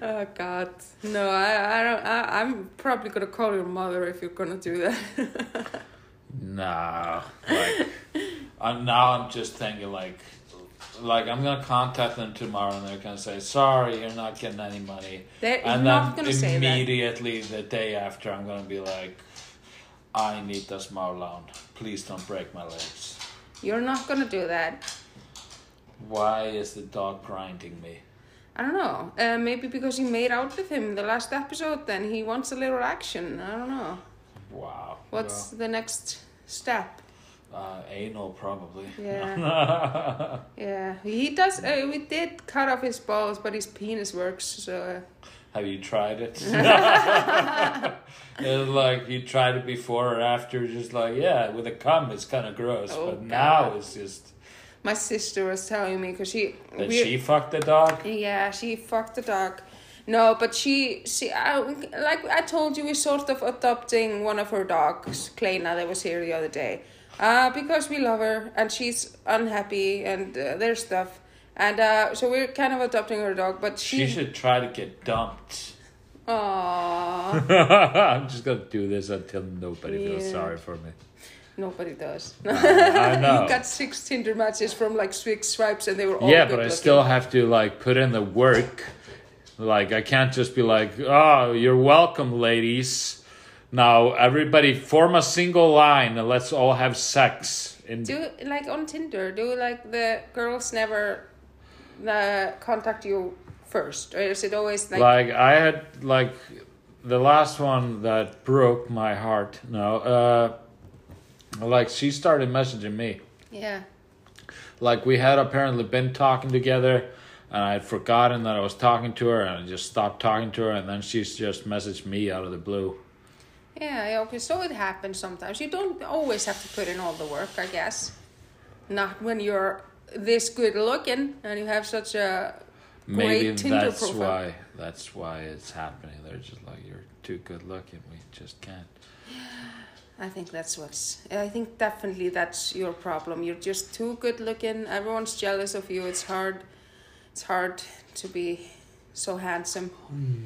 Oh God, no! I, I don't. I, I'm probably gonna call your mother if you're gonna do that. Nah. Like I'm now I'm just thinking like like I'm gonna contact them tomorrow, and they're gonna say, "Sorry, you're not getting any money." They're and not then gonna say that. immediately the day after, I'm gonna be like, "I need the small loan. Please don't break my legs." You're not gonna do that. Why is the dog grinding me? I don't know. Uh, maybe because you made out with him in the last episode, and he wants a little action. I don't know. Wow. What's the next step? Uh, anal probably. Yeah. Yeah, he does. Uh, we did cut off his balls, but his penis works. So uh, Have you tried it? it's like you tried it before or after. Just like yeah, with a cum, it's kind of gross, Oh, but now it's just my sister was telling me because she. that she fucked the dog. Yeah, she fucked the dog. No, but she, she, I, like I told you, we're sort of adopting one of her dogs, Kleina, that was here the other day, uh, because we love her and she's unhappy and uh, there's stuff, and uh, so we're kind of adopting her dog. But she, She should try to get dumped. Aww, I'm just gonna do this until nobody feels sorry for me. nobody does. I know. you got six Tinder matches from like six swipes, and they were all yeah, but I looking. still have to like put in the work. Like I can't just be like, "Oh, you're welcome, ladies." Now everybody form a single line and let's all have sex. In Do like on Tinder? Do like the girls never uh, contact you first, or is it always like, like I had like the last one that broke my heart. No, uh, like she started messaging me. yeah, Like we had apparently been talking together, and I had forgotten that I was talking to her, and I just stopped talking to her, and then she's just messaged me out of the blue. Yeah, yeah, okay? So it happens sometimes. You don't always have to put in all the work, I guess. Not when you're this good looking and you have such a Maybe great Tinder that's profile. why that's why it's happening. They're just like you're too good looking. We just can't. I think that's what's. I think definitely that's your problem. You're just too good looking. Everyone's jealous of you. It's hard. It's hard to be so handsome. Hmm.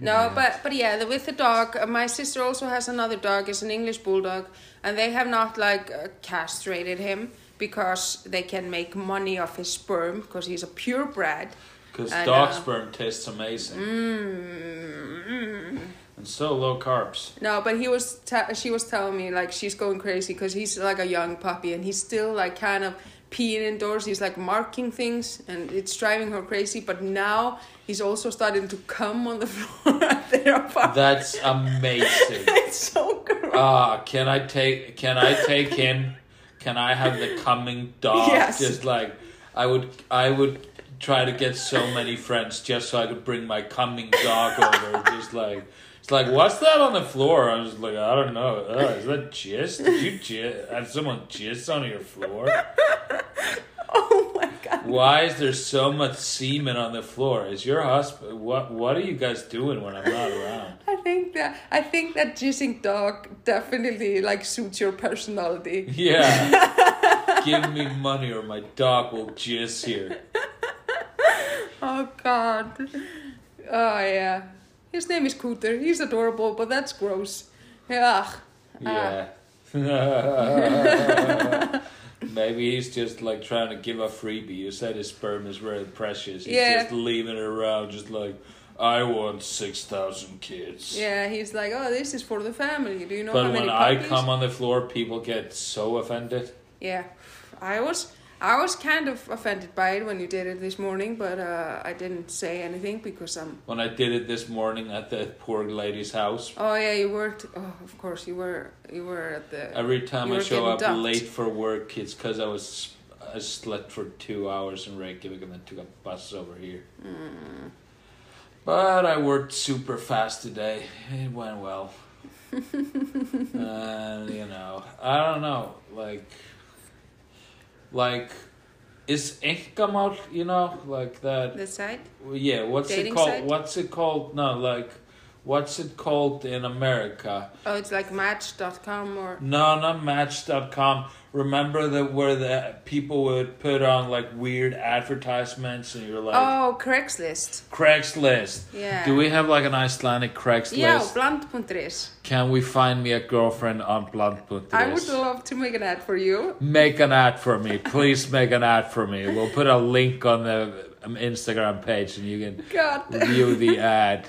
No, but but yeah, the, with the dog, uh, my sister also has another dog. It's an English bulldog, and they have not like uh, castrated him because they can make money off his sperm because he's a purebred. Because dog know. sperm tastes amazing Mm. and so low carbs. No, but he was. She was telling me like she's going crazy because he's like a young puppy and he's still like kind of peeing indoors. He's like marking things and it's driving her crazy. But now he's also starting to come on the floor at their apartment. That's amazing. it's so gross. Ah, can I take? Can I take him? Can I have the coming dog? Yes. Just like I would, I would try to get so many friends just so I could bring my coming dog over. just like it's like, what's that on the floor? I'm just like, I don't know. Uh, is that jizz? Did you jizz? Have someone jizz on your floor? oh my god. Why is there so much semen on the floor? Is your husband? What What are you guys doing when I'm not around? I think that I think that jizzing dog definitely like suits your personality. Yeah. Give me money or my dog will jizz here. Oh god. Oh yeah. His name is Cooter. He's adorable, but that's gross. Yeah. Yeah. Maybe he's just like trying to give a freebie. You said his sperm is very precious. He's Yeah. just leaving it around, just like, I want 6,000 kids. Yeah, he's like, oh, this is for the family. Do you know how but many when I puppies? come on the floor, people get so offended. Yeah, I was, I was kind of offended by it when you did it this morning, but uh, I didn't say anything because I'm. When I did it this morning at the poor lady's house, Oh yeah, you were. T- oh, of course you were. You were at the. every time I show up dumped. late for work, it's because I was I slept for two hours in Reykjavik and then took a bus over here. Mm. But I worked super fast today. It went well. and you know, I don't know, like, like, is Einkamál, you know, like that? The side. Yeah, what's Dating it called? site? What's it called? No, like what's it called in America? Oh, it's like Match.com or No, not Match.com. Remember that where the people would put on like weird advertisements, and you're like oh Craigslist. Craigslist. Yeah. Do we have like an Icelandic Craigslist? Yeah, bland.is. Can we find me a girlfriend on bland.is? I would love to make an ad for you. Make an ad for me. Please make an ad for me. We'll put a link on the um, Instagram page and you can God. view the ad.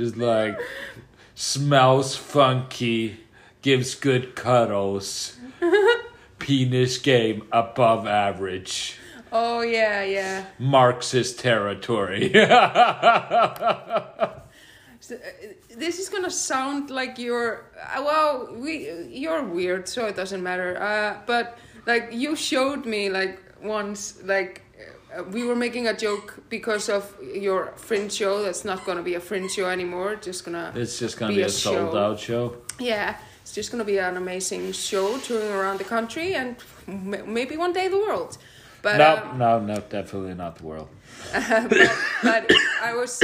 Just like smells funky, gives good cuddles, penis game above average, Oh yeah, yeah. marks his territory. So, uh, this is gonna sound like you're uh, well we you're weird so it doesn't matter uh but like you showed me like once like uh, we were making a joke because of your fringe show that's not gonna be a fringe show anymore just gonna it's just gonna Be be, a a sold show. out show. yeah it's just gonna be an amazing show touring around the country and m- maybe one day the world but no, um, no, no, definitely not the world. But, but I was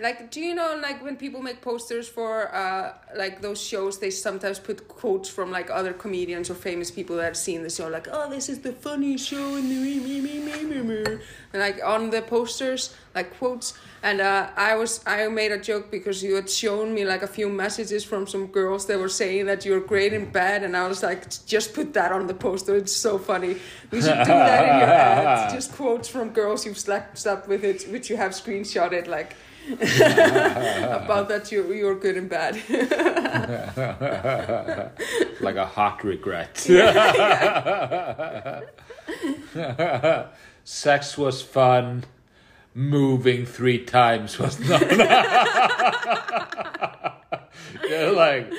like, do you know like when people make posters for uh like those shows, they sometimes put quotes from like other comedians or famous people that have seen the show, like, oh, this is the funny show in the me me me me me me, and like on the posters, like quotes. And uh, I was I made a joke because you had shown me like a few messages from some girls that were saying that you're great in bed, and I was like, just put that on the poster. It's so funny. We should do that in your ads. Just quotes from girls you've slept with it, which you have screenshotted, like about that you you're good in bed. like a hot regret. Sex was fun. Moving three times was not. They're like,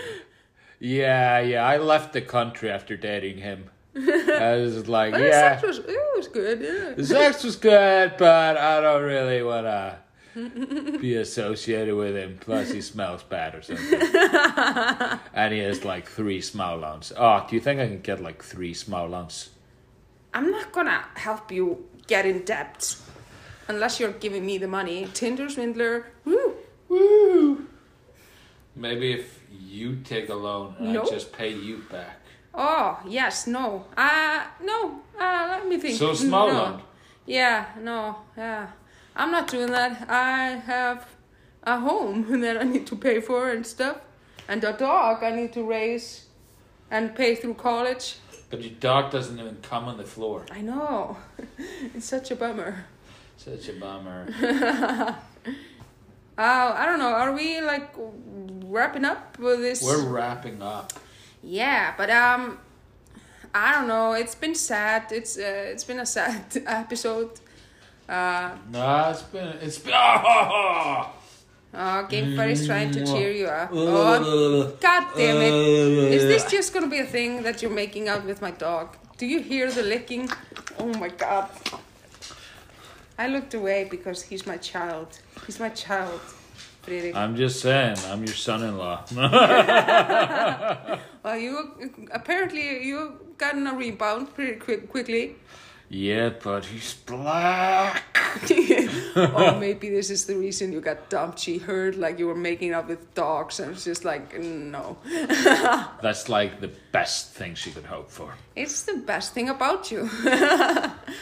yeah, yeah. I left the country after dating him. I was like, But yeah, sex was it was good. Yeah. the sex was good, but I don't really want to be associated with him. Plus, he smells bad or something. and he has like three small lungs. Oh, do you think I can get like three small lungs? I'm not gonna help you get in debt unless you're giving me the money. Tinder swindler. Woo. Woo! Maybe if you take a loan and No. I just pay you back. Oh yes, no. Uh no. Uh let me think. So small no. one. Yeah, no, yeah. I'm not doing that. I have a home that I need to pay for and stuff. And a dog I need to raise and pay through college. But your dog doesn't even come on the floor. I know. it's such a bummer. Such a bummer. Uh, I don't know. Are we like wrapping up with this? We're wrapping up. Yeah, but um, I don't know. It's been sad. It's uh, it's been a sad episode. Uh, No, it's been it's been. Oh, uh Game Fairy is trying to cheer you up. Uh, Oh, God damn it! Is this just gonna be a thing that you're making out with my dog? Do you hear the licking? Oh my God! I looked away because he's my child. He's my child, I'm just saying, I'm your son-in-law. Well, you apparently you've gotten a rebound pretty quick, quickly. Yeah, but he's black. or maybe this is the reason you got dumped. She heard like you were making up with dogs, and it's just like no. That's like the best thing she could hope for. It's the best thing about you.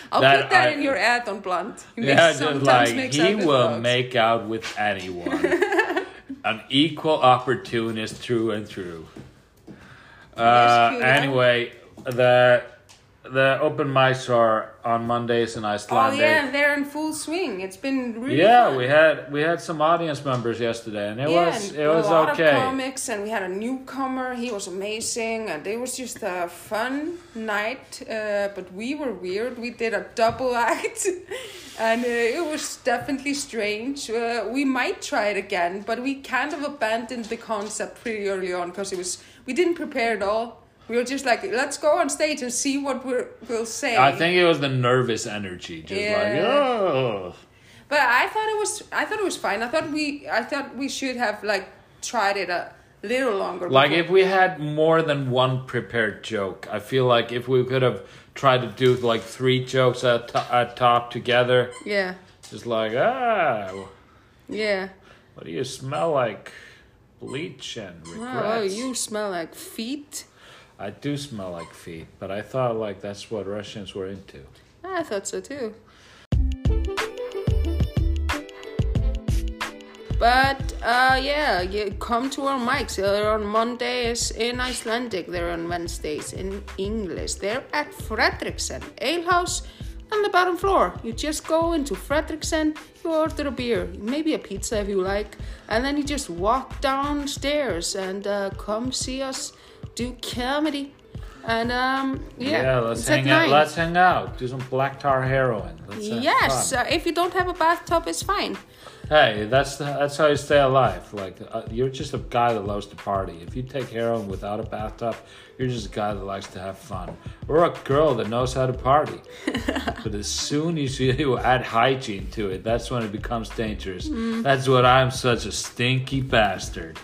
I'll That put that I- in your ad on Bland. He Yeah, just sometimes like he will dogs. make out with anyone. An equal opportunist through and through. Uh, anyway, the the open mics are on Mondays in Iceland. Oh yeah, they're in full swing. It's been really yeah, fun. we had we had some audience members yesterday, and it yeah, was and it was okay. of comics, and we had a newcomer. He was amazing, and it was just a fun night. Uh, but we were weird. We did a double act, and uh, it was definitely strange. Uh, we might try it again, but we kind of abandoned the concept pretty early on because it was we didn't prepare at all. We were just like, let's go on stage and see what we're, we'll say. I think it was the nervous energy, just like oh. But I thought it was I thought it was fine. I thought we I thought we should have like tried it a little longer. Like before- if we had more than one prepared joke, I feel like if we could have tried to do like three jokes at, to- at top together, Yeah. just like ah, Yeah. What do you smell like? Bleach and regrets. Oh, you smell like feet. I do smell like feet, but I thought like that's what Russians were into. I thought so too. But uh, yeah, you come to our mics. They're on Mondays in Icelandic. They're on Wednesdays in English. They're at Fredriksen Ale House on the bottom floor. You just go into Fredriksen, you order a beer, maybe a pizza if you like, and then you just walk downstairs and uh, come see us do comedy. And um, yeah, Yeah, let's hang out. nine. Let's hang out. Do some black tar heroin. Let's Yes, uh, if you don't have a bathtub, it's fine. Hey, that's the, that's how you stay alive. Like uh, you're just a guy that loves to party. If you take heroin without a bathtub, you're just a guy that likes to have fun, or a girl that knows how to party. but as soon as you add hygiene to it, that's when it becomes dangerous. That's what I'm such a stinky bastard.